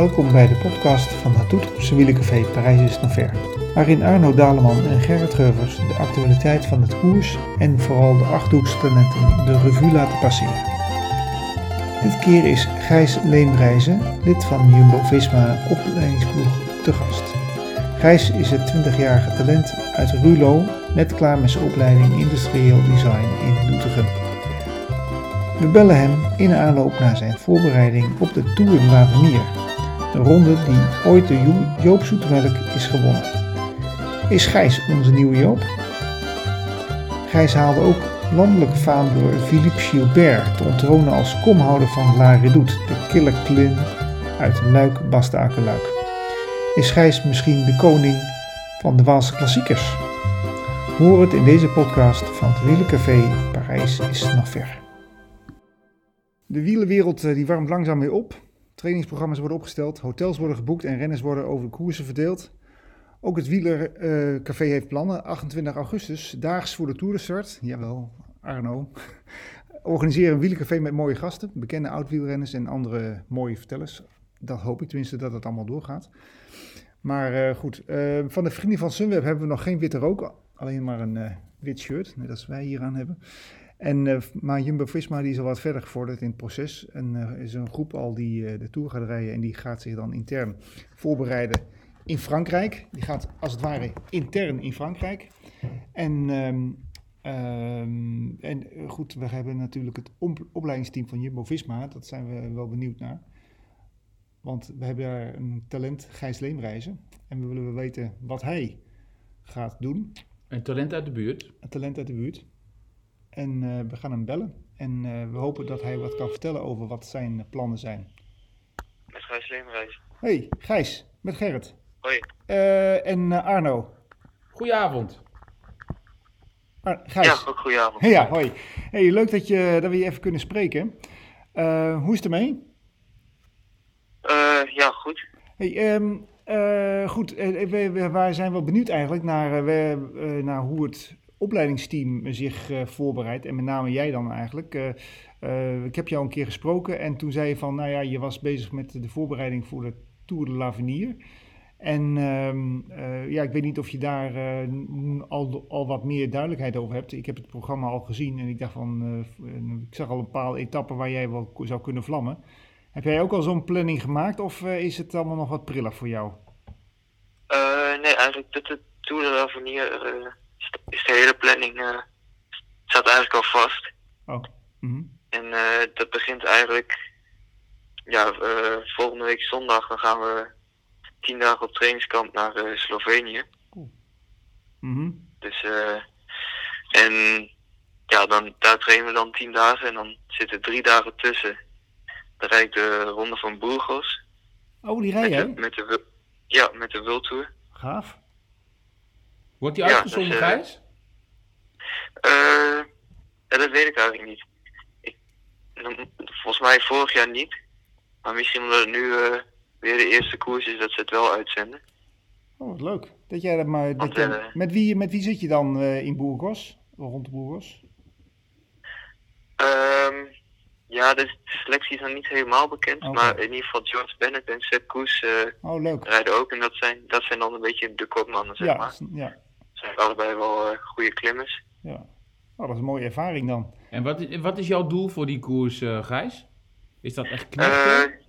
Welkom bij de podcast van het Toetroepse Wielencafé Parijs is nog ver. Waarin Arno Daleman en Gerrit Geuvers de actualiteit van het koers en vooral de achthoekstalenten de revue laten passeren. Dit keer is Gijs Leemreizen, lid van Jumbo-Visma opleidingsploeg, te gast. Gijs is het 20-jarige talent uit Rulo, net klaar met zijn opleiding Industrieel Design in Doetinchem. We bellen hem in aanloop naar zijn voorbereiding op de Tour de l'Avenir, een ronde die ooit door Joop Zoetemelk is gewonnen. Is Gijs onze nieuwe Joop? Gijs haalde ook landelijke faam door Philippe Gilbert te onttronen als komhouder van La Redoute, de killer klim uit Luik, Bastaken, Luik. Is Gijs misschien de koning van de Waalse klassiekers? Hoor het in deze podcast van het Wielencafé Parijs is nog ver. De wielenwereld eh, die warmt langzaam weer op. Trainingsprogramma's worden opgesteld, hotels worden geboekt en renners worden over de koersen verdeeld. Ook het Wielercafé heeft plannen. 28 augustus, daags voor de Tour Jawel, Arno. Organiseren een wielercafé met mooie gasten, bekende oud-wielrenners en andere mooie vertellers. Dat hoop ik tenminste dat het allemaal doorgaat. Maar uh, goed, uh, van de vrienden van Sunweb hebben we nog geen witte rook. Alleen maar een wit shirt, net als wij hier aan hebben. En, uh, maar Jumbo-Visma die is al wat verder gevorderd in het proces. En er uh, is een groep al die uh, de Tour gaat rijden en die gaat zich dan intern voorbereiden in Frankrijk. Die gaat als het ware intern in Frankrijk. En, um, um, en goed, we hebben natuurlijk het opleidingsteam van Jumbo-Visma. Dat zijn we wel benieuwd naar. Want we hebben daar een talent, Gijs Leemreizen. En we willen weten wat hij gaat doen. Een talent uit de buurt. Een talent uit de buurt. En uh, we gaan hem bellen. En uh, we hopen dat hij wat kan vertellen over wat zijn plannen zijn. Met Gijs Leemreis. Hey, Gijs, met Gerrit. Hoi. Uh, en Arno. Goedenavond. Ar Gijs. Ja, ook goedenavond. Hey, ja, hoi. Hey, leuk dat, je, dat we je even kunnen spreken. hoe is het ermee? ja, goed. Hey, um, goed, we, we, wij zijn wel benieuwd eigenlijk naar, we, naar hoe het opleidingsteam zich uh, voorbereidt. En met name jij dan eigenlijk. Uh, uh, ik heb jou een keer gesproken en toen zei je van, nou ja, je was bezig met de voorbereiding voor de Tour de l'Avenir. En ja, ik weet niet of je daar al, al wat meer duidelijkheid over hebt. Ik heb het programma al gezien en ik dacht van, ik zag al een paar etappen waar jij wel zou kunnen vlammen. Heb jij ook al zo'n planning gemaakt of is het allemaal nog wat prillig voor jou? nee, eigenlijk de Tour de l'Avenir is de hele planning uh, staat eigenlijk al vast. Oh. Mm -hmm. En uh, dat begint eigenlijk ja, uh, volgende week zondag. Dan gaan we tien dagen op trainingskamp naar Slovenië. Cool. Mm -hmm. Dus en ja, dan, daar trainen we dan tien dagen en dan zitten drie dagen tussen. Dan rijd ik de ronde van Burgos. Oh, die rij je? Met, met de, ja, met de World Tour. Gaaf. Wordt die uitgezonden, ja? Uh, ja, dat weet ik eigenlijk niet. Ik, volgens mij vorig jaar niet. Maar misschien omdat het nu uh, weer de eerste koers is dat ze het wel uitzenden. Oh, wat leuk. Dat jij dat maar, dat Want, jij, uh, met, wie, met wie zit je dan uh, in Burgos? Rond Burgos? Um, ja, de selectie is nog niet helemaal bekend. Maar in ieder geval George Bennett en Sepp Koes oh, leuk. rijden ook. En dat zijn, dat zijn dan een beetje de kopmannen, zeg Ja, maar. ja, zijn allebei wel goede klimmers. ja. Oh, dat is een mooie ervaring dan. En wat, is- wat is jouw doel voor die koers, eh, Gijs? Is dat echt Eh, knappen?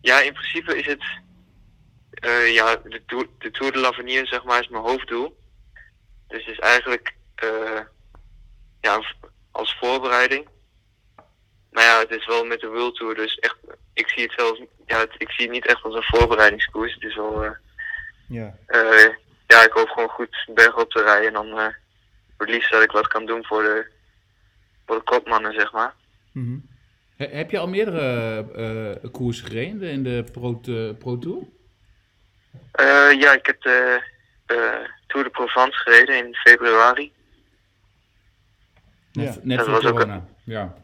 ja, in principe is het. eh, ja, de, Tour- de Tour de l'Avenir, zeg maar, is mijn hoofddoel. Dus het is eigenlijk. eh, ja, als voorbereiding. Maar ja, het is wel met de World Tour, dus echt. Ik zie het zelfs. Ja, het- ik zie het niet echt als een voorbereidingskoers. Het is wel. eh, Ja. eh, ja, ik hoop gewoon goed bergop te rijden. En dan. eh het liefst dat ik wat kan doen voor de. voor de kopmannen, zeg maar. Mhm. He- heb je al meerdere eh koersen gereden in de Pro, Pro Tour? Eh, ja, ik heb de eh, Tour de Provence gereden in februari. Net, Ja. net Dat voor ook corona. Ja.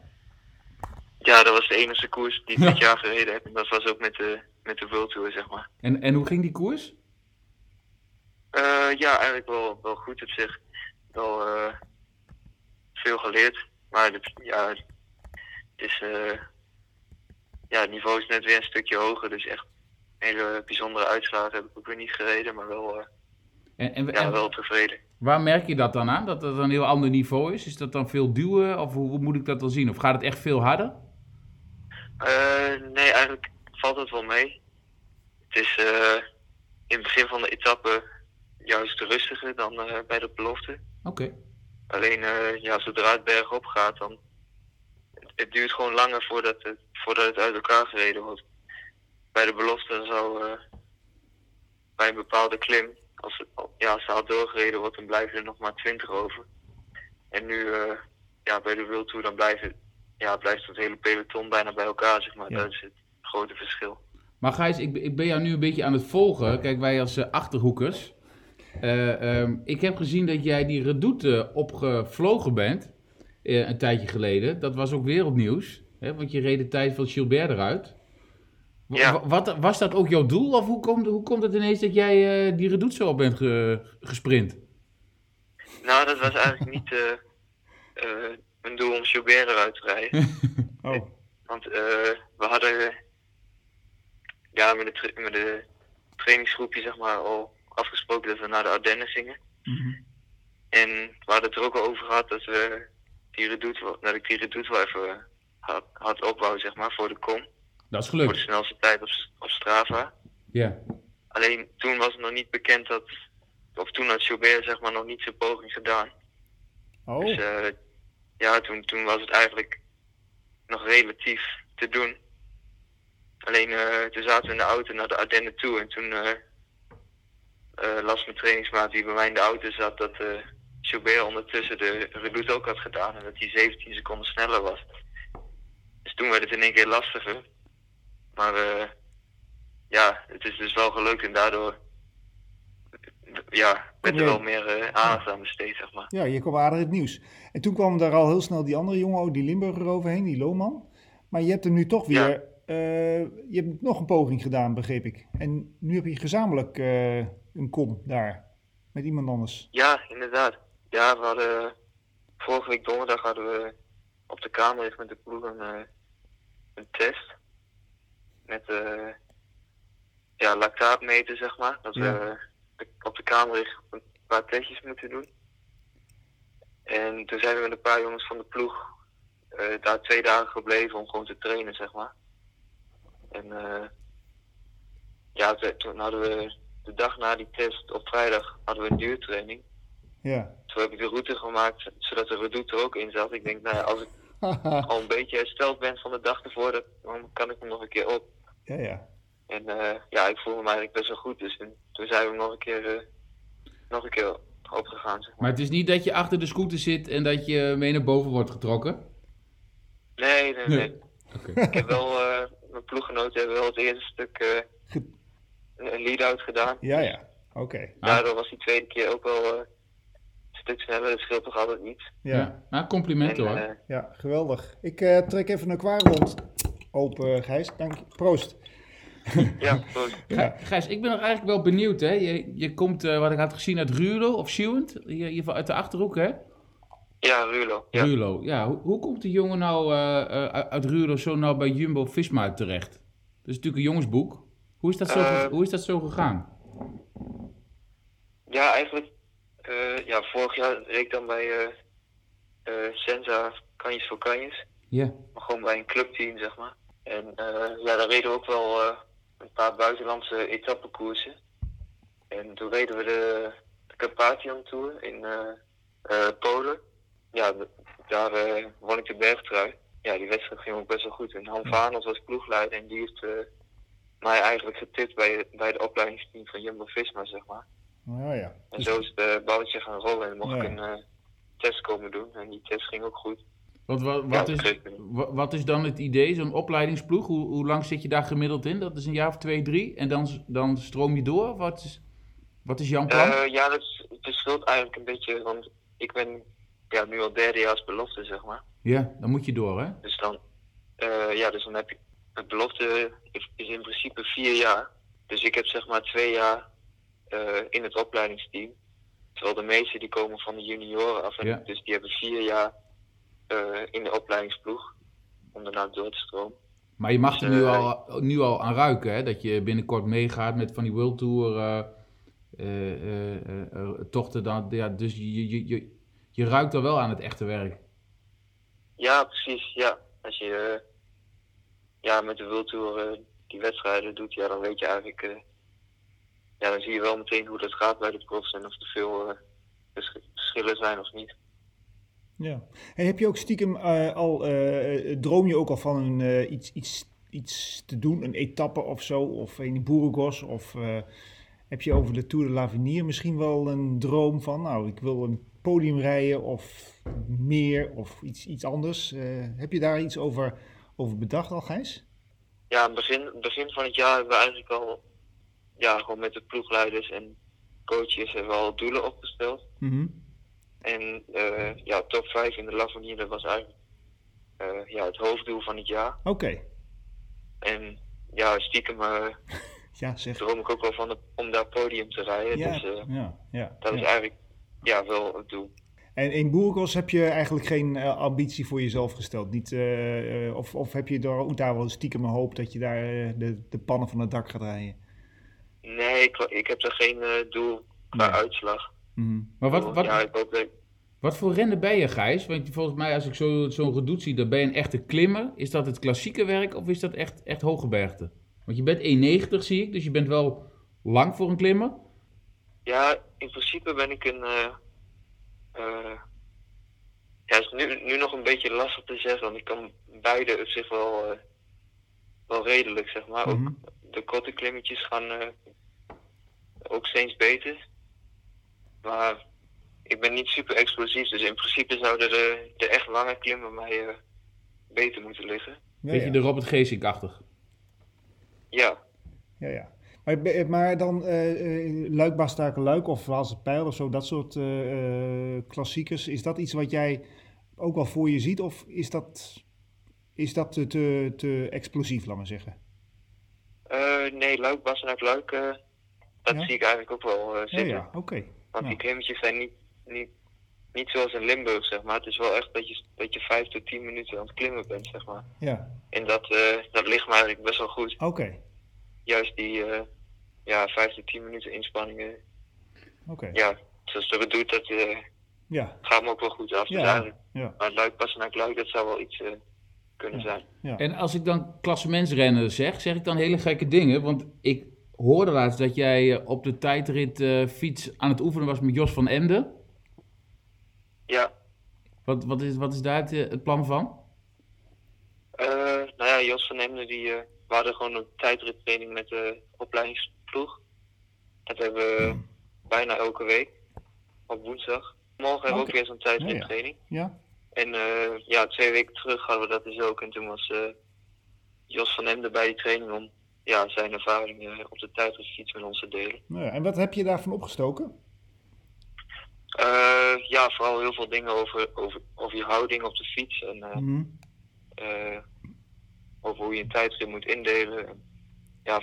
Ja, dat was de enige koers die ik dit jaar gereden heb. En dat was ook met de, met de World Tour, zeg maar. En, en hoe ging die koers? Eh, ja, eigenlijk wel, wel goed op zich. Wel eh, veel geleerd. Maar het, ja, het is... eh, ja, het niveau is net weer een stukje hoger. Dus echt hele bijzondere uitslagen heb ik ook weer niet gereden, maar wel, En, en, ja, wel tevreden. waar merk je dat dan aan? Dat dat een heel ander niveau is? Is dat dan veel duwen? Of hoe, hoe moet ik dat dan zien? Of gaat het echt veel harder? Nee, eigenlijk valt het wel mee. Het is in het begin van de etappe juist rustiger dan eh, bij de belofte. Oké. Alleen eh, ja, zodra het bergop gaat, dan het, het duurt gewoon langer voordat het, voordat het uit elkaar gereden wordt. Bij de belofte zou eh, bij een bepaalde klim, als het, ja, als het doorgereden wordt, dan blijven er nog maar 20 over. En nu ja, bij de World Tour dan blijft, ja, blijft het hele peloton bijna bij elkaar, zeg maar. Ja. Dat is het grote verschil. Maar Gijs, ik, ik ben jou nu een beetje aan het volgen. Kijk, wij als achterhoekers. Eh, ehm, ik heb gezien dat jij die redoute opgevlogen bent. eh, een tijdje geleden. Dat was ook wereldnieuws. Hè, want je reed de tijd van Gilbert eruit. Ja. Wat, was dat ook jouw doel? Of hoe komt, hoe komt het ineens dat jij eh, die redoute zo op bent ge- gesprint? Nou, dat was eigenlijk niet mijn doel om Gilbert eruit te rijden. Oh, Want we hadden ja, met, de met de trainingsgroepje zeg maar, al afgesproken dat we naar de Ardennen gingen. Mhm. En we hadden het er ook al over gehad dat, we wel- dat ik die redoute wel even eh, had, had opbouwen zeg maar, voor de kom. Dat is Voor de gelukt. snelste tijd op, op Strava. Ja. Alleen toen was het nog niet bekend dat, of toen had Gilbert zeg maar nog niet zijn poging gedaan. oh. Dus eh, ja, toen, toen was het eigenlijk nog relatief te doen. Alleen eh, toen zaten we in de auto naar de Ardennen toe en toen las mijn trainingsmaat die bij mij in de auto zat dat eh Gilbert ondertussen de redoute ook had gedaan en dat hij 17 seconden sneller was. Dus toen werd het in één keer lastiger. Maar eh, ja, het is dus wel gelukt en daardoor ja, werd er wel meer eh, aandacht aan besteed, zeg maar. Ja, je kwam aardig het nieuws. En toen kwam daar al heel snel die andere jongen, ook die Limburger overheen, die Lohman. Maar je hebt hem nu toch weer, Ja. eh, je hebt nog een poging gedaan, begreep ik. En nu heb je gezamenlijk eh, een kom daar, met iemand anders. Ja, inderdaad. Ja, we hadden vorige week donderdag hadden we op de kamer met de ploeg een, eh, een test. Met eh ja, lactaatmeten, zeg maar. Dat Ja. we op de kamer een paar testjes moeten doen. En toen zijn we met een paar jongens van de ploeg eh, daar twee dagen gebleven om gewoon te trainen, zeg maar. En eh ja, toen hadden we de dag na die test op vrijdag hadden we een duurtraining. Ja. Toen heb ik de route gemaakt zodat de redoute er ook in zat. Ik denk, nou ja, als ik al een beetje hersteld ben van de dag ervoor, dan kan ik hem nog een keer op. ja, ja. En eh, ja, ik voelde me eigenlijk best wel goed. Dus toen- zijn we hem nog een keer, eh, nog een keer opgegaan. Zeg maar. Maar het is niet dat je achter de scooter zit en dat je mee naar boven wordt getrokken? Nee, nee, nee. Oké. Ik heb wel, eh, mijn ploeggenoten hebben wel het eerste stuk eh. Een lead-out gedaan. Ja, ja. Oké. Ah. Daardoor was die tweede keer ook wel eh, een stuk sneller. Dat scheelt toch altijd iets. Ja. Ja. Nou, complimenten En, hoor. eh, Ja, geweldig. Ik eh, trek even een kwaarrond open, Gijs. Dank je. Proost. ja. Ja. Gijs, ik ben nog eigenlijk wel benieuwd. Hè? Je, je komt, eh, wat ik had gezien, uit Ruurlo of Schuwend. Je, je uit de Achterhoek, hè? Ja, Rulo. Ja. Ruurlo. Ja, hoe, hoe komt die jongen nou eh, eh, uit- uit Ruurlo zo nou bij Jumbo-Visma terecht? Dat is natuurlijk een jongensboek. Hoe is dat zo, Eh, hoe is dat zo gegaan? Ja, eigenlijk, eh, ja, vorig jaar reed ik dan bij eh Senza Kanjes voor Kanjes. Ja. Maar gewoon bij een clubteam, zeg maar. En ja, daar reden we ook wel een paar buitenlandse etappekoersen. En toen reden we de, de Carpathian Tour in Polen. Ja, daar won ik de bergtrui. Ja, die wedstrijd ging ook best wel goed. En Han Vanos was ploegleider en die heeft mij eigenlijk getipt bij, bij de opleidingsteam van Jumbo-Visma, zeg maar. Ja, ja. En zo is het uh, balletje gaan rollen en mocht Ja. ik een eh, test komen doen. En die test ging ook goed. Wat, Ja, is, wat is dan het idee, zo'n opleidingsploeg? Hoe, hoe lang zit je daar gemiddeld in? Dat is een jaar of twee, drie. En dan, dan stroom je door? Wat is, wat is jouw plan? Eh, ja, dat is- het verschilt eigenlijk een beetje, want ik ben ja, nu al derdejaars belofte, zeg maar. ja, dan moet je door, hè? Dus dan, eh, ja, dus dan heb ik, het belofte is, in principe vier jaar. Dus ik heb zeg maar twee jaar eh, in het opleidingsteam. Terwijl de meesten die komen van de junioren af. En Ja. Dus die hebben vier jaar eh, in de opleidingsploeg. Om daarna door te stromen. Maar je mag er Dus, nu eh, al, nu al aan ruiken, hè? Dat je binnenkort meegaat met van die World Tour eh, eh, eh, eh, eh, tochten. Dan, ja, dus je, je, je, je ruikt al wel aan het echte werk. Ja, precies. Ja. Als je ja, met de World eh, die wedstrijden doet, ja, dan weet je eigenlijk. eh, ja, dan zie je wel meteen hoe dat gaat bij de profs en of er veel eh, vers- verschillen zijn of niet. Ja. Heb je ook stiekem al, droom je ook al van een, iets, iets, iets te doen, een etappe of zo, of in Burgos, of eh, heb je over de Tour de l'Avenir misschien wel een droom van, nou, ik wil een podium rijden of meer of iets, iets anders. Heb je daar iets over, over bedacht al, Gijs? Ja, begin, begin van het jaar hebben we eigenlijk al, ja, gewoon met de ploegleiders en coaches hebben we al doelen opgesteld. Mhm. En eh, ja, top 5 in de Lavonier, dat was eigenlijk eh, ja, het hoofddoel van het jaar. Oké, En ja, stiekem eh, ja, zeg. droom ik ook wel van de- om daar podium te rijden. Ja, Dus ja, ja. dat is eigenlijk ja, wel het doel. En in Burgos heb je eigenlijk geen eh, ambitie voor jezelf gesteld? Niet, eh, eh, of, of heb je daar daar wel stiekem een hoop dat je daar de, de pannen van het dak gaat rijden? Nee, ik, ik heb er geen eh, doel qua Nee. uitslag. Mhm. Maar wat, wat, Ja, ik hoop dat wat voor renner ben je, Gijs? Want volgens mij, als ik zo- zo'n gedoet zie, dan ben je een echte klimmer. Is dat het klassieke werk of is dat echt, echt hooggebergte? Want je bent 1,90 zie ik, dus je bent wel lang voor een klimmer. Ja, in principe ben ik een. eh eh, ja, het is nu, nu nog een beetje lastig te zeggen, want ik kan beide op zich wel, eh, wel redelijk, zeg maar. Mhm. Ook de korte klimmetjes gaan eh, ook steeds beter. Maar ik ben niet super explosief, dus in principe zouden de, de echt lange klimmen mij eh, beter moeten liggen. Ja, Beetje ja. de Robert Geesink-achtig. Ja, ja, ja. Maar, maar dan eh, Luik, Bastaken, Luik of Waals het Pijl of zo, dat soort eh, klassiekers. Is dat iets wat jij ook wel voor je ziet of is dat, is dat te, te, te explosief, laat maar zeggen? Eh, nee, Luik, Bastenaak, Luik, dat Ja? zie ik eigenlijk ook wel Ja, zitten. ja, oké. Want Ja. die klimmetjes zijn niet, niet, niet zoals in Limburg, zeg maar. Het is wel echt dat je, dat je vijf tot tien minuten aan het klimmen bent, zeg maar. Ja, En dat, dat ligt me eigenlijk best wel goed. oké. Juist die eh, ja, vijf tot tien minuten inspanningen. Oké. Ja, zoals dat doet, dat eh, Ja, gaat me ook wel goed af. Ja, maar Luik, passen naar Luik, dat zou wel iets eh, kunnen zijn. ja. En als ik dan klassementsrennen zeg, zeg ik dan hele gekke dingen. Want ik hoorde laatst dat jij eh, op de tijdrit eh, fiets aan het oefenen was met Jos van Emden. Ja, Wat, wat, is, wat is daar het, het plan van? eh, nou ja, Jos van Emden, die, eh, we hadden gewoon een tijdrittraining met de opleidingsploeg. Dat hebben we bijna elke week, op woensdag. Morgen hebben we ook weer zo'n tijdrittraining. Ja, En eh, ja, twee weken terug hadden we dat dus ook. En toen was eh, Jos van Emden bij die training om ja, zijn ervaringen op de tijdritfiets met ons te delen. nou ja. En wat heb je daarvan opgestoken? Eh, ja, vooral heel veel dingen over, over, over je houding op de fiets. En eh, Mhm. eh, over hoe je een tijdrit moet indelen. En, ja,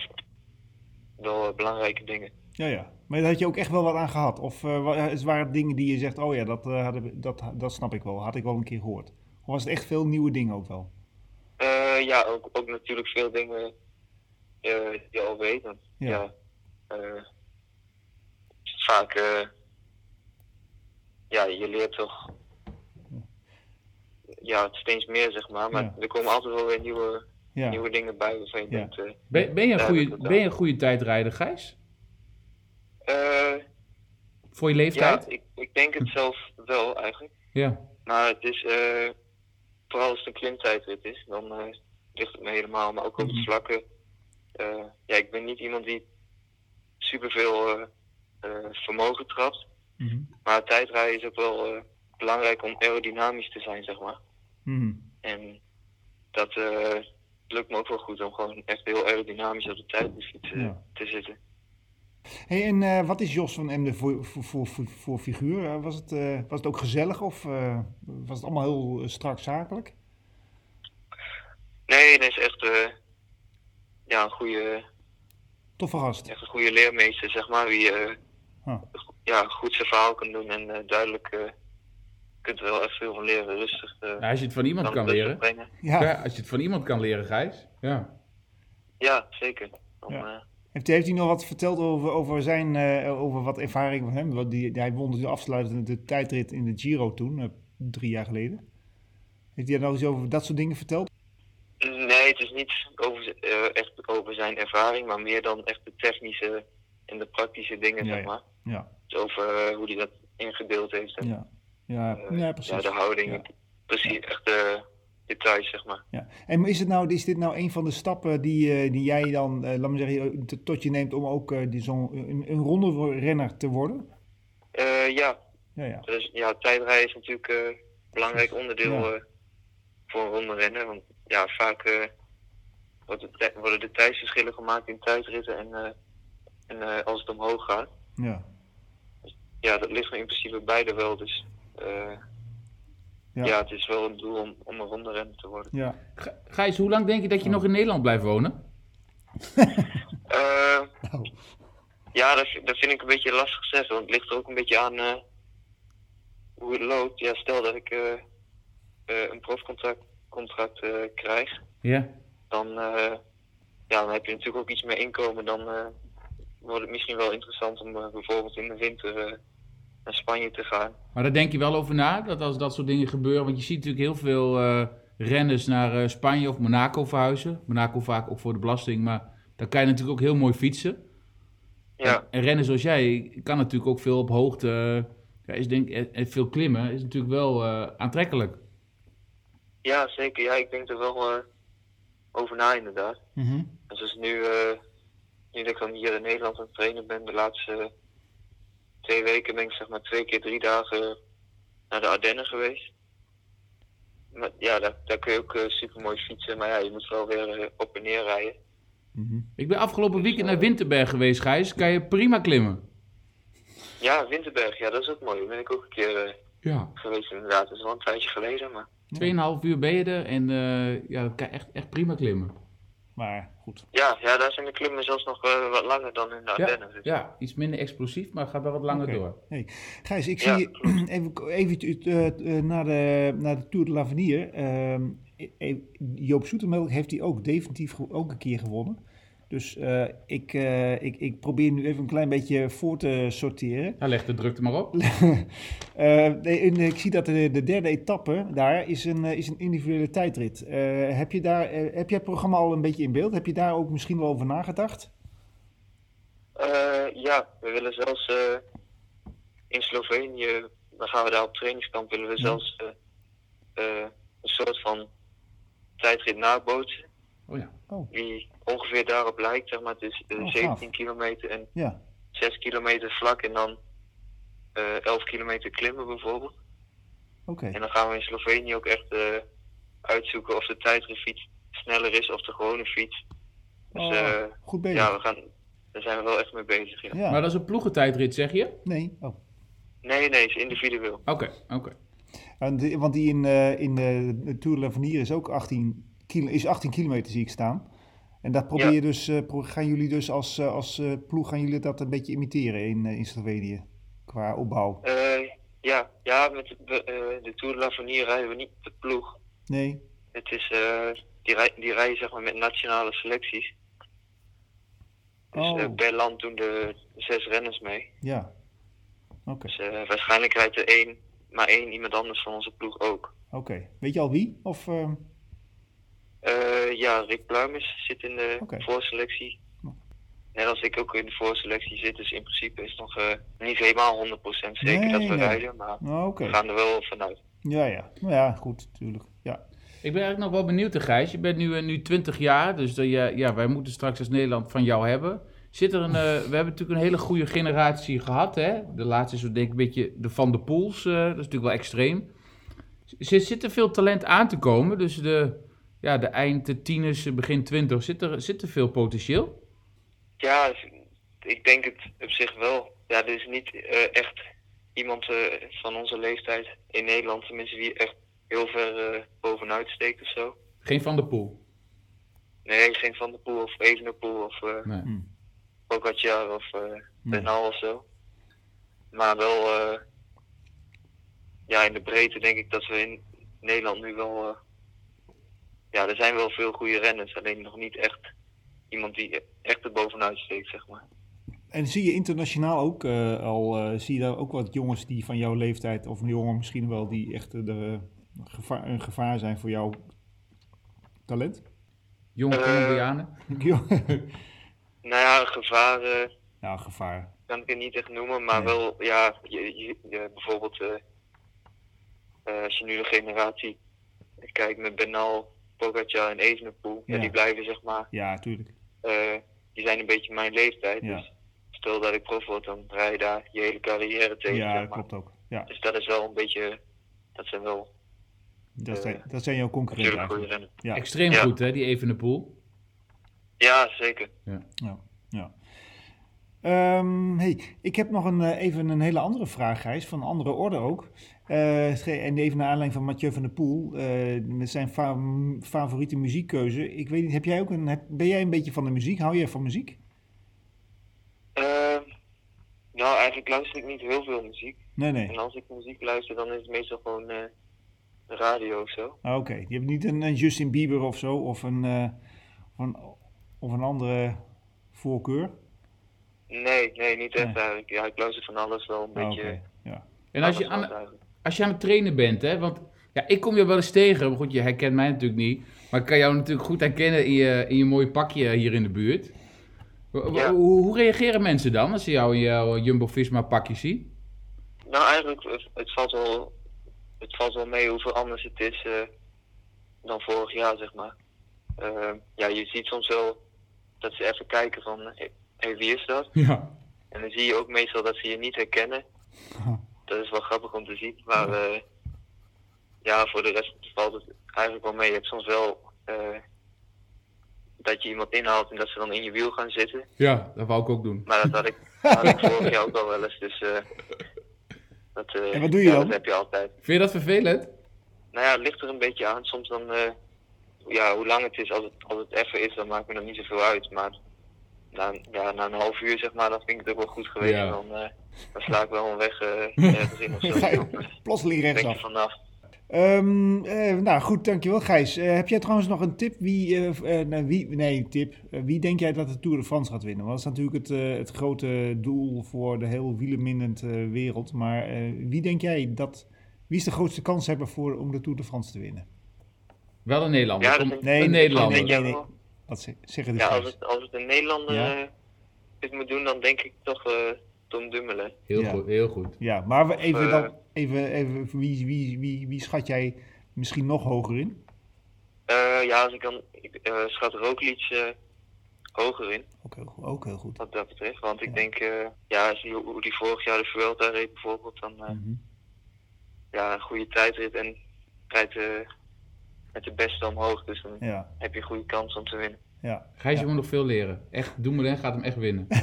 wel eh, belangrijke dingen. Ja, ja. Maar daar had je ook echt wel wat aan gehad? Of eh, het waren het dingen die je zegt, oh ja, dat, eh, dat, dat snap ik wel, had ik wel een keer gehoord? Of was het echt veel nieuwe dingen ook wel? Eh, ja, ook, ook natuurlijk veel dingen eh, die je al weet. Want, Ja. ja. eh, vaak, eh, ja, je leert toch ja, steeds meer, zeg maar. Maar Ja. er komen altijd wel weer nieuwe, Ja, nieuwe dingen bij waarvan je Ja. denkt... eh, Ben, ben, je, een Ja, goede, ben je een goede tijdrijder, Gijs? eh, Voor je ja, leeftijd? ik, ik denk het zelf wel eigenlijk. Ja. Maar het is, eh, vooral als het een klimtijdrit is, dan ligt het me helemaal. Maar ook op Mhm. het vlakke, eh, ja, ik ben niet iemand die superveel eh eh, vermogen trapt. Mhm. Maar tijdrijden is ook wel eh, belangrijk om aerodynamisch te zijn, zeg maar. Mhm. En dat eh, lukt me ook wel goed om gewoon echt heel aerodynamisch op de eh, Ja. te zitten. Hey, en eh, wat is Jos van Emden voor, voor, voor, voor, voor figuur? Eh, was, het, eh, was het ook gezellig of was het allemaal heel strak zakelijk? Nee, dat is echt ja, een goede, Toffe gast. echt een goede leermeester, zeg maar. Wie Ah. ja, goed zijn verhaal kan doen en duidelijk kunt er wel echt veel van leren. Rustig. eh, Ja, als je het van iemand kan leren. Ja. Ja. als je het van iemand kan leren, Gijs. Ja. Ja, zeker. Dan, Ja. eh, Heeft, heeft hij nog wat verteld over, over zijn, eh, over wat ervaring van hem? Want die, hij won de afsluitende tijdrit in de Giro toen, eh, drie jaar geleden. Heeft hij daar nog eens over dat soort dingen verteld? Nee, het is niet over, echt over zijn ervaring, maar meer dan echt de technische en de praktische dingen, Ja, zeg maar. Ja, Dus over hoe hij dat ingedeeld heeft. En, ja, ja, eh, ja precies. ja, de houding. Ja. Precies, echt de details, zeg maar. Ja. En is, het nou, is dit nou een van de stappen die, eh, die jij dan, eh, laat me zeggen, eh, tot je neemt om ook eh, die zo'n een, een ronde renner te worden? Eh, ja, Ja, ja. dus, ja, tijdrijden is natuurlijk eh, een belangrijk onderdeel Ja. eh, voor een ronde rennen. Want ja, vaak eh, worden de tijdsverschillen gemaakt in tijdritten en, eh, en eh, als het omhoog gaat. ja. Ja, dat ligt me in principe beide wel. Dus eh, Ja. ja. het is wel een doel om, om een ronde renner te worden. ja. Gijs, hoe lang denk je dat je nog in Nederland blijft wonen? Eh, Nou, ja, dat, dat vind ik een beetje lastig zeggen. Want het ligt er ook een beetje aan eh, hoe het loopt. Ja, stel dat ik eh, eh, een profcontract contract, eh, krijg. Ja. dan, eh, ja, dan heb je natuurlijk ook iets meer inkomen. Dan eh, wordt het misschien wel interessant om eh, bijvoorbeeld in de winter eh, naar Spanje te gaan. Maar daar denk je wel over na, dat als dat soort dingen gebeuren. Want je ziet natuurlijk heel veel eh, renners naar eh, Spanje of Monaco verhuizen. Monaco vaak ook voor de belasting, maar daar kan je natuurlijk ook heel mooi fietsen. Ja, En, en rennen zoals jij kan natuurlijk ook veel op hoogte. eh, ja, is denk, en- veel klimmen is natuurlijk wel aantrekkelijk. ja zeker. Ja, ik denk er wel over na inderdaad. mhm. En zoals nu, nu dat ik dan hier in Nederland aan het trainen ben, de laatste twee weken ben ik zeg maar twee keer drie dagen naar de Ardennen geweest. Maar, ja, daar, daar kun je ook super mooi fietsen, maar ja, je moet wel weer eh, op en neer rijden. Mhm. Ik ben afgelopen weekend naar Winterberg geweest, Gijs. Kan je prima klimmen. Ja, Winterberg, ja, dat is ook mooi. Daar ben ik ook een keer eh, Ja. geweest inderdaad. Dat is wel een tijdje geleden, maar... Tweeënhalf uur ben je er en eh, ja, dat kan je echt, echt prima klimmen. Maar goed. Ja, ja, daar zijn de klimmen zelfs nog eh, wat langer dan in de Ja, Ardennen. dus. ja, iets minder explosief, maar gaat wel wat langer door. Gijs, ik Ja, zie even, even eh, eh, naar, de, naar de Tour de l'Avenir. Ehm, eh, Joop Zoetemelk heeft die ook definitief ook een keer gewonnen. Dus eh, ik, eh, ik, ik probeer nu even een klein beetje voor te sorteren. Ja, leg de drukte maar op. Eh, en ik zie dat de, de derde etappe daar is een, is een individuele tijdrit. Eh, heb, je daar, heb jij het programma al een beetje in beeld? Heb je daar ook misschien wel over nagedacht? Eh, ja, we willen zelfs eh, in Slovenië, dan gaan we daar op trainingskamp, willen we Ja. zelfs eh, eh, een soort van tijdrit nabootsen. Oh ja. Oh, Die ongeveer daarop lijkt, zeg maar. Het is eh, Oh, gaaf. 17 kilometer en ja. 6 kilometer vlak en dan eh 11 kilometer klimmen bijvoorbeeld. Oké. En dan gaan we in Slovenië ook echt eh, uitzoeken of de tijdritfiets sneller is of de gewone fiets. Dus Oh, eh, goed bezig. ja, we gaan, daar zijn we wel echt mee bezig. Ja. Ja. Maar dat is een ploegentijdrit, zeg je? Nee. Oh. Nee, nee, het is individueel. Oké, oké. Want die, want die in, eh, in de, de Tour de l'Avenir is ook 18, kilo, is 18 kilometer, zie ik staan. En dat probeer je dus, eh, gaan jullie dus als, eh, als eh, ploeg gaan jullie dat een beetje imiteren in, in Slovenië? Qua opbouw. Ja, ja, met de, de Tour de l'Avenir rijden we niet met ploeg. Nee? Het is, die, rij, die rijden zeg maar met nationale selecties. Dus Oh. per land doen de zes renners mee. Ja. Oké. Dus waarschijnlijk rijdt er één, maar één iemand anders van onze ploeg ook. Oké. Weet je al wie? Of, eh, Eh, ja, Rick Pluimers zit in de voorselectie. Net als ik ook in de voorselectie zit, dus in principe is het nog eh, niet helemaal 100% zeker dat we nee. rijden, maar Oké. we gaan er wel vanuit. Ja, ja. Nou ja, goed, natuurlijk. Ja. Ik ben eigenlijk nog wel benieuwd, Gijs. Je bent nu, eh, nu 20 jaar, dus dat je, ja, wij moeten straks als Nederland van jou hebben. Zit er een, eh, we hebben natuurlijk een hele goede generatie gehad. Hè? De laatste is zo denk ik een beetje de Van de Poels. eh, dat is natuurlijk wel extreem. Zit, zit er veel talent aan te komen? Dus de, ja, de eind de tieners, eh, begin 20, zit er, zit er veel potentieel? Ja, ik denk het op zich wel. Ja, er is niet eh, echt iemand eh, van onze leeftijd in Nederland, tenminste, die echt heel ver eh, bovenuit steekt of zo. Geen Van de Poel. Nee, geen Van der Poel of Evenepoel of eh Nee. Hm. Pogacar of eh. Bernal of zo. Maar wel, eh, ja, in de breedte denk ik dat we in Nederland nu wel. Eh, ja, er zijn wel veel goede renners. Alleen nog niet echt iemand die echt er bovenuit steekt, zeg maar. En zie je internationaal ook eh, al, eh, zie je daar ook wat jongens die van jouw leeftijd, of jonger misschien wel, die echt eh, de, gevaar, een gevaar zijn voor jouw talent? Jonge Eh, Colombianen. Nou ja, gevaar eh, ja, gevaar. kan ik het niet echt noemen, maar Nee. wel, ja, je, je, je- bijvoorbeeld eh, eh, als je nu de generatie kijkt met Benal, Pogacar en Evenepoel, ja. Ja. die blijven zeg maar, Ja, tuurlijk. eh, die zijn een beetje mijn leeftijd. Ja. Dus stel dat ik prof word, dan rij je daar je hele carrière tegen. Ja, zeg dat maar. klopt ook. Ja, Dus dat is wel een beetje, dat zijn wel dat Eh, zijn, dat zijn jouw concurrenten. Ja, Extreem Ja. goed, hè, die Evenepoel. Ja, zeker. ja, Ehm, hey, ik heb nog een, eh, even een hele andere vraag, Gijs, van een andere orde ook. Eh, en even naar aanleiding van Mathieu van der Poel, eh, met zijn fa- favoriete muziekkeuze. Ik weet niet, heb jij ook een, ben jij een beetje van de muziek? Hou jij van muziek? Eh, nou, eigenlijk luister ik niet heel veel muziek. Nee, nee. En als ik muziek luister, dan is het meestal gewoon de radio of zo. Ah, Oké, je hebt niet een, een Justin Bieber of zo, of een, of een, of een andere voorkeur? Nee, nee, niet echt Nee. eigenlijk. Ja, ik luister van alles wel een Ah, beetje. Ja. En als je, aan, als je aan het trainen bent, hè, want ja, ik kom je wel eens tegen, maar goed, je herkent mij natuurlijk niet, maar ik kan jou natuurlijk goed herkennen in je, in je mooie pakje hier in de buurt. Hoe- Ja. Hoe, hoe reageren mensen dan als ze jou in jouw Jumbo-Visma pakje zien? Nou, eigenlijk, het, het, valt wel, het valt wel mee hoeveel anders het is eh, dan vorig jaar, zeg maar. Eh, ja, je ziet soms wel dat ze even kijken van, hey, wie is dat? Ja. En dan zie je ook meestal dat ze je niet herkennen. Dat is wel grappig om te zien. Maar eh, ja, voor de rest valt het eigenlijk wel mee. Je hebt soms wel eh, dat je iemand inhaalt en dat ze dan in je wiel gaan zitten. Ja, dat wou ik ook doen. Maar dat had ik, had ik vorig jaar ook al wel eens. Dus eh, dat, En wat doe je ja, dan? Dat heb je altijd. Vind je dat vervelend? Nou ja, het ligt er een beetje aan. Soms dan, eh, ja, hoe lang het is. Als het, als het even is, dan maakt me dat niet zoveel uit. Maar na, ja, na een half uur, zeg maar, dan vind ik het ook wel goed geweest. Ja. Dan, eh, dan sla ik wel een weg eh, ergens in of zo. Eh, plotseling er rechtsaf. vanaf. Ehm, eh, nou goed, dankjewel Gijs. Eh, heb jij trouwens nog een tip? Wie, eh, eh, nou, wie, nee, tip. Wie denk jij dat de Tour de France gaat winnen? Want dat is natuurlijk het, eh, het grote doel voor de heel wielerminnend eh, wereld. Maar eh, wie denk jij dat... Wie is de grootste kans hebben voor, om de Tour de France te winnen? Wel een Nederlander. Ja, Kom- dat is Nee, een Nederlander. nee, Ja, nee. Wel. Wat ze- zeggen de Ja, als het, als het een Nederlander Ja. eh, dit moet doen, dan denk ik toch eh, Tom Dumoulin. Heel Ja. goed, heel goed. Ja, maar we even eh, dan... Even, even, wie, wie, wie, wie schat jij misschien nog hoger in? Eh, ja, als ik dan ik, eh, schat Roglic eh, hoger in, Ook heel, goed- ook heel goed. wat dat betreft. Want ik denk, eh, ja, als je, hoe die vorig jaar de Vuelta reed bijvoorbeeld, dan eh, Mhm. ja, een goede tijdrit en rijdt eh, met de beste omhoog. Dus dan Ja, heb je een goede kans om te winnen. ja. Gijs, je moet nog veel leren. Echt, Dumoulin gaat hem echt winnen.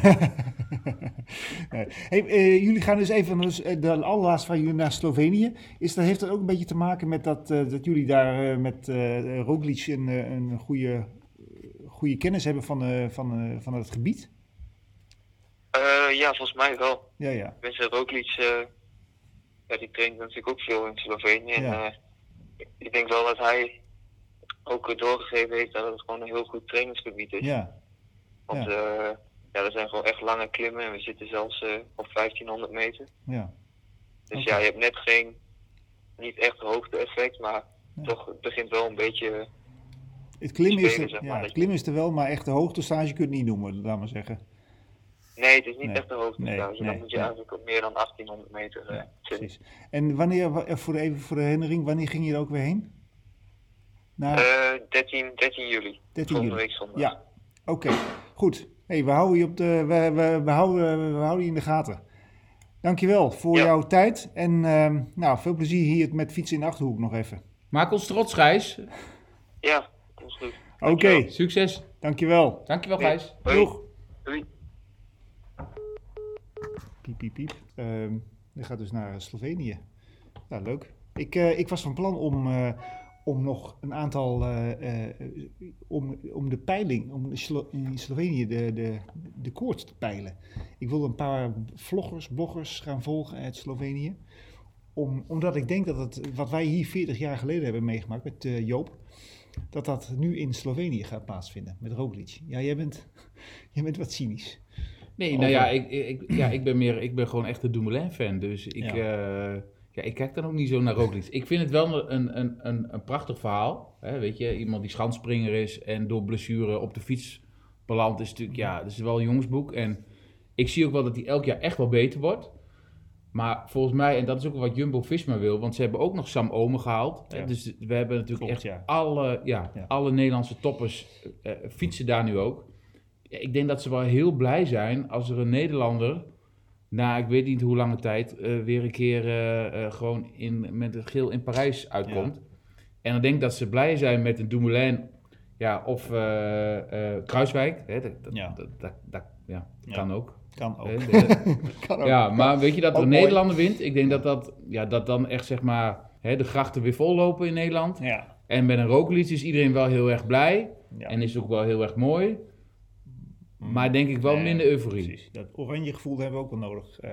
Nee. hey, eh, jullie gaan dus even, dus, de allerlaatste van jullie naar Slovenië. Is dat, heeft dat ook een beetje te maken met dat, eh, dat jullie daar eh, met eh Roglic een, eh, een goede, goede kennis hebben van, eh, van, eh, van het gebied? Eh, ja, volgens mij wel. Ja, ja. Mensen Roglic, eh, ja, die traint natuurlijk ook veel in Slovenië. Ja. eh, ik denk wel dat hij ook doorgegeven heeft dat het gewoon een heel goed trainingsgebied is. Ja, Want ja. ja, er zijn gewoon echt lange klimmen en we zitten zelfs eh, op 1500 meter. ja. Dus ja, je hebt net geen, niet echt hoogte-effect, maar Ja. toch het begint wel een beetje. Het klimmen, is Spelen, er, zeg maar, ja, het klimmen is er wel, maar echt de hoogtestage kun je het niet noemen, laat maar zeggen. Nee, het is niet Nee. echt een hoogte-stage. Nee, nee, Dan moet je eigenlijk op meer dan 1800 meter eh, Ja, zitten. precies. En wanneer, wa- eh, voor de, even voor de herinnering, wanneer ging je er ook weer heen? Naar Eh, 13, 13 juli. 13 Volgende juli. week zondag. Ja, oké. Goed. Hey, we, houden je op de, we, we, we, houden, we houden je in de gaten. Dankjewel voor Ja. jouw tijd. En ehm, nou, veel plezier hier met fietsen in de Achterhoek nog even. Maak ons trots, Gijs. Ja, dat is goed. Oké, Dankjewel. Succes. dankjewel. Dankjewel, Gijs. Doeg. Doei. Piep, piep, piep. Ehm die gaat dus naar Slovenië. Nou, leuk. Ik, eh, ik was van plan om, eh, om nog een aantal, eh, om, de peiling, om in Slo- in Slovenië de, de, de koorts te peilen. Ik wil een paar vloggers, bloggers gaan volgen uit Slovenië. om, omdat ik denk dat het, wat wij hier 40 jaar geleden hebben meegemaakt met Joop, dat dat nu in Slovenië gaat plaatsvinden met Roglic. Ja, jij bent, jij bent wat cynisch. Nee, nou ja ik, ik, ja, ik ben meer, ik ben gewoon echt een Dumoulin-fan. Dus ik, Ja. ja. ja, ik kijk dan ook niet zo naar Roglic. Ik vind het wel een, een, een, een prachtig verhaal. Hè, weet je, iemand die schansspringer is en door blessure op de fiets belandt, is natuurlijk, ja, dat is wel een jongensboek. En ik zie ook wel dat hij elk jaar echt wel beter wordt. Maar volgens mij, en dat is ook wat Jumbo-Visma wil, want ze hebben ook nog Sam Omen gehaald. Ja. Dus we hebben natuurlijk Klopt, echt ja. alle, ja, Ja. alle Nederlandse toppers eh, fietsen daar nu ook. Ik denk dat ze wel heel blij zijn als er een Nederlander, na ik weet niet hoe lange tijd, eh, weer een keer eh, eh, gewoon in, met het geel in Parijs uitkomt. En dan denk ik dat ze blij zijn met een Dumoulin ja, of Kruiswijk. Hè, dat, dat, Ja. dat, ja, kan ook. Kan ook. Hè, de- Kan ook. ja, maar weet je dat er een. Nederlander wint? Ik denk dat, dat, ja, dat dan echt zeg maar hè, de grachten weer vollopen in Nederland. Ja. En met een Roglic is iedereen wel heel erg blij. En is het ook wel heel erg mooi. Maar denk ik wel Nee, minder euforie. Precies. Dat oranje gevoel hebben we ook wel nodig. eh.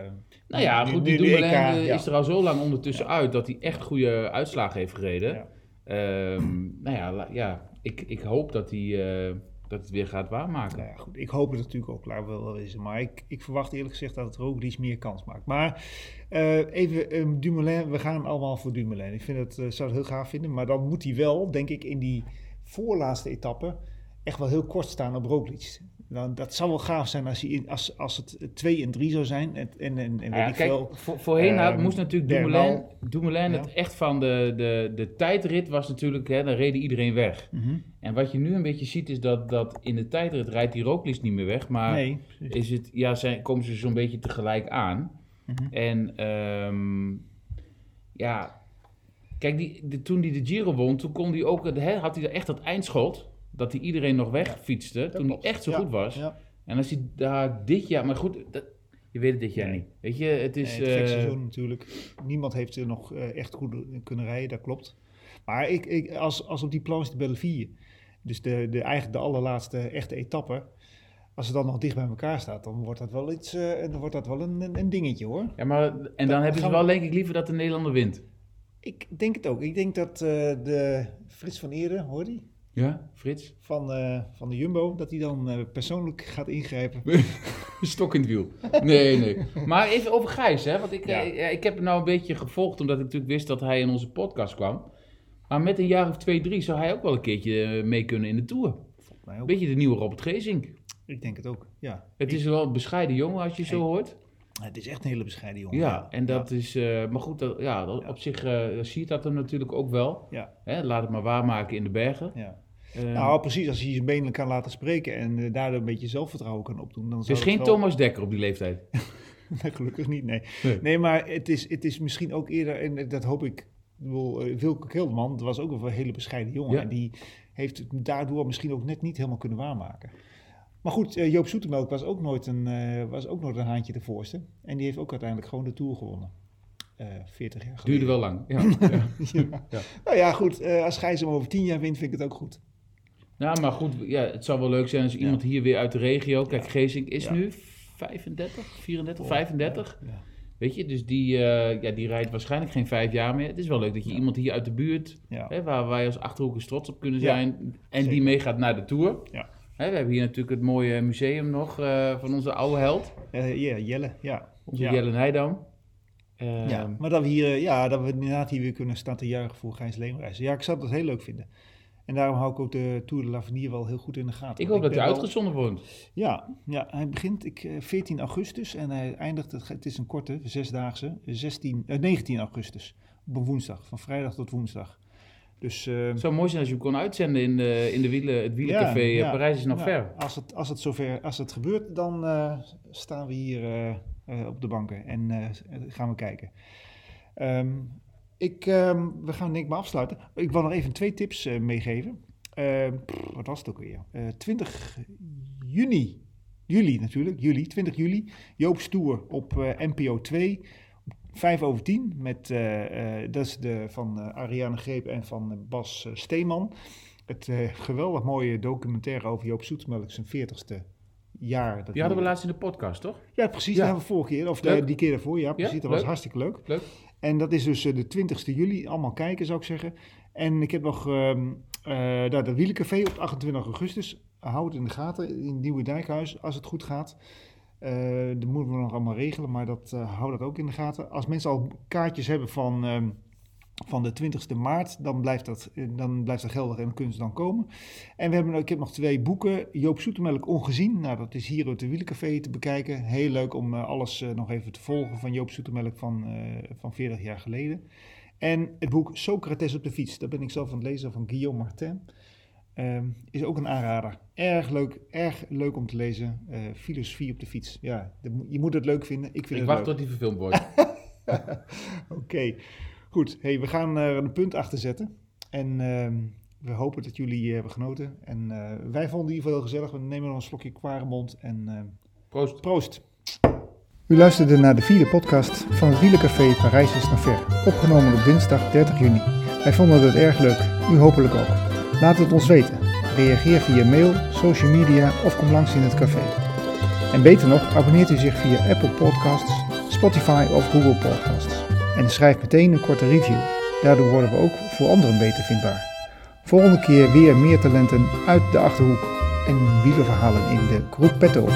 Nou ja, Nu- goed, die Dumoulin eh, ja. is er al zo lang ondertussen uit dat hij echt goede uitslagen heeft gereden. Ja. Ehm, nou ja, la- ja ik, ik hoop dat hij eh, dat het weer gaat waarmaken. Nou ja, goed. Ik hoop het natuurlijk ook, we wel wezen. Maar ik, ik verwacht eerlijk gezegd dat het Roglic meer kans maakt. Maar even ehm, Dumoulin, we gaan allemaal voor Dumoulin. Ik vind het, zou het heel gaaf vinden. Maar dan moet hij wel, denk ik, in die voorlaatste etappe echt wel heel kort staan op Roglic. Dan, dat zou wel gaaf zijn als, hij als, als het 2 en 3 zou zijn. En, en, en, en Nou ja, ik kijk, veel. voor, voorheen had- Ehm, moest natuurlijk. Dumoulin, Dumoulin Ja. het echt van de, de, de tijdrit was natuurlijk, hè, dan reden iedereen weg. Mhm. En wat je nu een beetje ziet is dat, dat in de tijdrit rijdt die Roglic niet meer weg, maar Nee, is het, ja, zijn, komen ze zo'n beetje tegelijk aan. Mhm. En ehm, ja, kijk, die, de, toen hij de Giro won, toen kon hij ook, hè, had hij er echt dat eindschot, dat hij iedereen nog wegfietste, toen hij klopt. echt zo Ja, goed was. Ja. En als hij daar dit jaar, maar goed, dat, je weet het dit jaar Nee. niet. Weet je, het is... Nee, het eh, seizoen natuurlijk. Niemand heeft er nog eh, echt goed kunnen rijden, dat klopt. Maar ik, ik, als, als op die planche de Belleville, dus de, de, eigenlijk de allerlaatste echte etappe, als het dan nog dicht bij elkaar staat, dan wordt dat wel, iets, eh, dan wordt dat wel een, een, een dingetje hoor. ja, maar, en dan Dan hebben ze wel we- denk ik liever dat de Nederlander wint. Ik denk het ook. Ik denk dat de Frits van Eerde, hoor die? Ja, Frits? Van, eh, van de Jumbo, dat hij dan eh, persoonlijk gaat ingrijpen. Stok in het wiel. Nee, nee. Maar even over Gijs, hè. Want ik, Ja. eh, ik heb hem nou een beetje gevolgd, omdat ik natuurlijk wist dat hij in onze podcast kwam. Maar met een jaar of twee, drie zou hij ook wel een keertje mee kunnen in de Tour. Volgens mij ook. Beetje de nieuwe Robert Gezink. Ik denk het ook, ja. Het is wel een bescheiden jongen als je zo hoort. Het is echt een hele bescheiden jongen. Ja, en dat is... eh, maar goed, dat, ja, dat- op zich eh ziet dat hem natuurlijk ook wel. Ja, Hè, laat het maar waarmaken in de bergen. ja. Eh, Nou, precies. Als hij zijn benen kan laten spreken en eh, daardoor een beetje zelfvertrouwen kan opdoen. Dan is geen wel- Thomas Dekker op die leeftijd. Gelukkig niet, nee. Nee. Nee, maar het is, het is misschien ook eerder, en dat hoop ik, eh, Wilke Kelderman, dat was ook een hele bescheiden jongen. Ja. En die heeft het daardoor misschien ook net niet helemaal kunnen waarmaken. Maar goed, eh, Joop Zoetemelk was ook, nooit een, eh, was ook nooit een haantje de voorste. En die heeft ook uiteindelijk gewoon de Tour gewonnen. Eh 40 jaar geleden. Duurde wel lang. Ja. ja. Nou ja, goed. eh, als Gijs hem over 10 jaar wint, vind ik het ook goed. Nou, maar goed, ja, het zou wel leuk zijn als iemand hier weer uit de regio... Kijk, Geesink is nu 35, 34, 35. Ja. Weet je, dus die, eh, ja, die rijdt waarschijnlijk geen vijf jaar meer. Het is wel leuk dat je Ja. iemand hier uit de buurt... Ja. Hè, waar wij als Achterhoekers trots op kunnen Ja, zijn... en die meegaat naar de Tour. Ja. Hè, we hebben hier natuurlijk het mooie museum nog eh, van onze oude held. Ja, Jelle, ja. Onze. Jelle Nijdam. Ehm, Ja, maar dat we hier, eh, ja, dat we inderdaad hier weer kunnen staan te juichen voor Gijs Leemreizen. Ja, ik zou dat heel leuk vinden. En daarom hou ik ook de Tour de l'Avenir wel heel goed in de gaten. Ik hoop dat hij wel- uitgezonden wordt. Ja, ja, hij begint ik, eh, 14 augustus en hij eindigt, het, is een korte, zesdaagse, 16, eh, 19 augustus. Op een woensdag, van vrijdag tot woensdag. Dus, eh, Het zou mooi zijn als je hem kon uitzenden in, de, in de wielen, het wielencafé. Ja, eh, ja. Parijs is nog ja, ver. Als het, als het zover, als het gebeurt, dan eh, staan we hier eh, eh, op de banken en eh, gaan we kijken. Ehm, ik, ehm, we gaan denk ik maar afsluiten. Ik wil nog even twee tips eh, meegeven. Ehm, pff, wat was het ook weer? Eh 20 juni, juli natuurlijk, juli, 20 juli. Joop Stoer op NPO 2. 5 over 10 met, eh, dat is de van Ariane Greep en van Bas Steeman. Het geweldig mooie documentaire over Joop Zoetemelk zijn 40ste jaar. Dat Die hadden we laatst in de podcast, toch? Ja, precies. Ja. Dat hebben we vorige keer. Of de- die keer daarvoor. Ja, precies. dat was leuk. hartstikke leuk. Leuk. En dat is dus eh, de 20ste juli. Allemaal kijken, zou ik zeggen. En ik heb nog ehm eh, daar de Wielencafé op 28 augustus. Hou het in de gaten in het Nieuwe Dijkhuis, als het goed gaat. Eh dat moeten we nog allemaal regelen, maar dat, eh hou dat ook in de gaten. Als mensen al kaartjes hebben van, ehm, van de 20ste maart, dan blijft, dat, eh, dan blijft dat geldig en ze dan komen. En we hebben, ik heb nog twee boeken. Joop Zoetemelk Ongezien. Nou, dat is hier op de Wielencafé te bekijken. Heel leuk om eh, alles eh, nog even te volgen van Joop Zoetemelk van, van 40 jaar geleden. En het boek Socrates op de fiets. Dat ben ik zelf aan het lezen van Guillaume Martin. Ehm, is ook een aanrader. Erg leuk, erg leuk om te lezen. Filosofie op de fiets. Ja, je moet het leuk vinden. Ik vind Ik het wacht leuk. tot die verfilmd wordt. Oké, goed. Hey, we gaan er een punt achter zetten. En ehm, we hopen dat jullie eh, hebben genoten. En eh, wij vonden het in ieder geval heel gezellig. We nemen nog een slokje Quaremont en ehm, Proost. proost. U luisterde naar de vierde podcast van het Wielencafé Parijs is naar ver. Opgenomen op dinsdag 30 juni. Wij vonden het erg leuk. U hopelijk ook. Laat het ons weten. Reageer via mail, social media of kom langs in het café. En beter nog, abonneert u zich via Apple Podcasts, Spotify of Google Podcasts. En schrijf meteen een korte review. Daardoor worden we ook voor anderen beter vindbaar. Volgende keer weer meer talenten uit de Achterhoek en wielerverhalen in de Groep Petto.